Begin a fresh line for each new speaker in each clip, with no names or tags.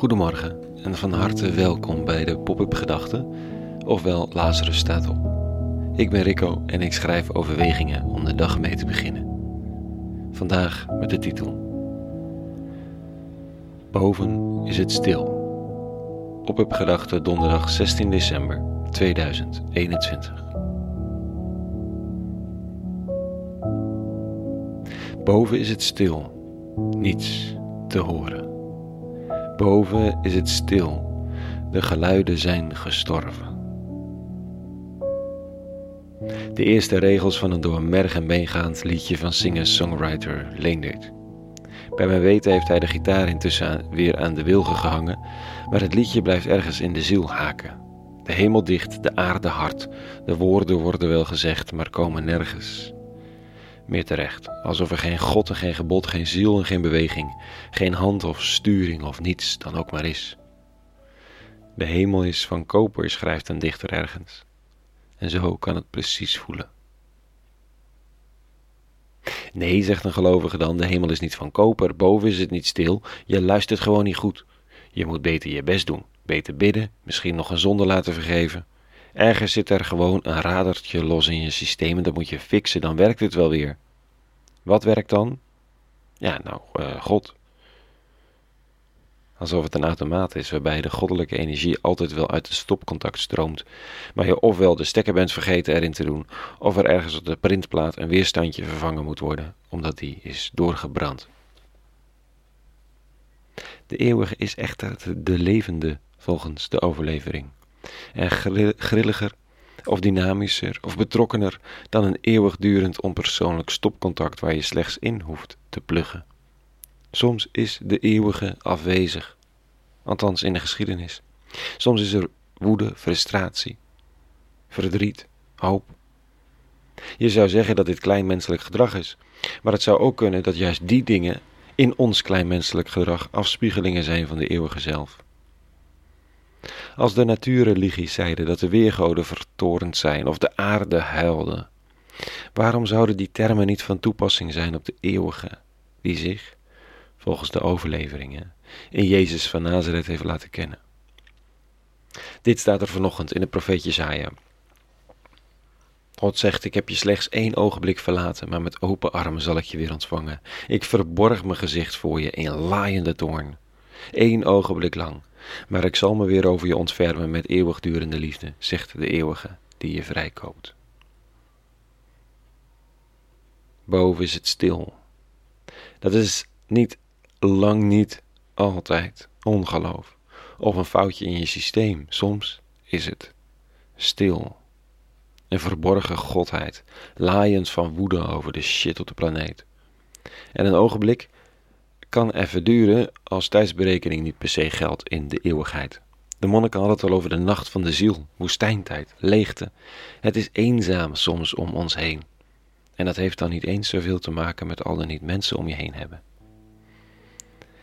Goedemorgen en van harte welkom bij de Pop-up Gedachten, ofwel Lazarus staat op. Ik ben Rico en ik schrijf overwegingen om de dag mee te beginnen. Vandaag met de titel Boven is het stil. Pop-up Gedachten donderdag 16 december 2021. Boven is het stil, niets te horen. Boven is het stil, de geluiden zijn gestorven. De eerste regels van een door merg en been liedje van singer-songwriter Leendert. Bij mijn weten heeft hij de gitaar intussen weer aan de wilgen gehangen, maar het liedje blijft ergens in de ziel haken. De hemel dicht, de aarde hard, de woorden worden wel gezegd, maar komen nergens meer terecht. Alsof er geen God en geen gebod, geen ziel en geen beweging, geen hand of sturing of niets dan ook maar is. De hemel is van koper, schrijft een dichter ergens. En zo kan het precies voelen. Nee, zegt een gelovige dan, de hemel is niet van koper, boven is het niet stil, je luistert gewoon niet goed. Je moet beter je best doen, beter bidden, misschien nog een zonde laten vergeven. Ergens zit er gewoon een radertje los in je systeem en dat moet je fixen, dan werkt het wel weer. Wat werkt dan? Ja, nou, uh, God. Alsof het een automaat is waarbij de goddelijke energie altijd wel uit het stopcontact stroomt, maar je ofwel de stekker bent vergeten erin te doen, of er ergens op de printplaat een weerstandje vervangen moet worden, omdat die is doorgebrand. De eeuwige is echter de levende volgens de overlevering en grilliger of dynamischer of betrokkener dan een eeuwigdurend onpersoonlijk stopcontact waar je slechts in hoeft te pluggen. Soms is de eeuwige afwezig, althans in de geschiedenis. Soms is er woede, frustratie, verdriet, hoop. Je zou zeggen dat dit kleinmenselijk gedrag is, maar het zou ook kunnen dat juist die dingen in ons kleinmenselijk gedrag afspiegelingen zijn van de eeuwige zelf. Als de natuurreligies zeiden dat de weergoden vertorend zijn of de aarde huilde, waarom zouden die termen niet van toepassing zijn op de eeuwige, die zich, volgens de overleveringen, in Jezus van Nazareth heeft laten kennen? Dit staat er vanochtend in de profeet Jezaja. God zegt, ik heb je slechts één ogenblik verlaten, maar met open armen zal ik je weer ontvangen. Ik verborg mijn gezicht voor je in laaiende toorn. Eén ogenblik lang, maar ik zal me weer over je ontfermen met eeuwigdurende liefde, zegt de eeuwige die je vrijkoopt. Boven is het stil. Dat is niet lang niet altijd ongeloof of een foutje in je systeem. Soms is het stil. Een verborgen godheid, laaiend van woede over de shit op de planeet. En een ogenblik kan even duren als tijdsberekening niet per se geldt in de eeuwigheid. De monniken hadden het al over de nacht van de ziel, woestijntijd, leegte. Het is eenzaam soms om ons heen. En dat heeft dan niet eens zoveel te maken met al de niet mensen om je heen hebben.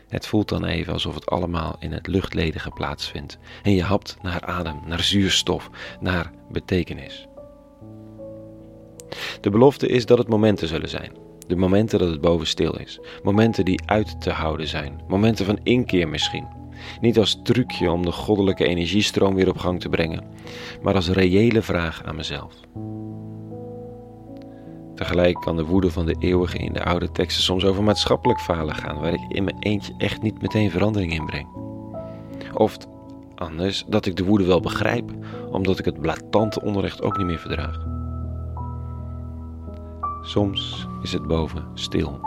Het voelt dan even alsof het allemaal in het luchtledige plaatsvindt en je hapt naar adem, naar zuurstof, naar betekenis. De belofte is dat het momenten zullen zijn de momenten dat het boven stil is. Momenten die uit te houden zijn. Momenten van inkeer misschien. Niet als trucje om de goddelijke energiestroom weer op gang te brengen, maar als reële vraag aan mezelf. Tegelijk kan de woede van de eeuwige in de oude teksten soms over maatschappelijk falen gaan, waar ik in mijn eentje echt niet meteen verandering in breng. Of anders dat ik de woede wel begrijp, omdat ik het blatante onrecht ook niet meer verdraag. Soms is het boven stil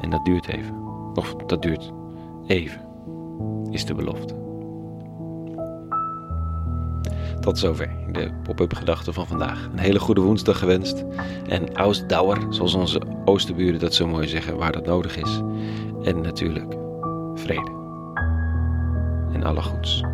en dat duurt even. Of dat duurt even, is de belofte. Tot zover de pop-up gedachten van vandaag. Een hele goede woensdag gewenst. En Ausdauer, zoals onze oosterburen dat zo mooi zeggen, waar dat nodig is. En natuurlijk vrede. En alle goeds.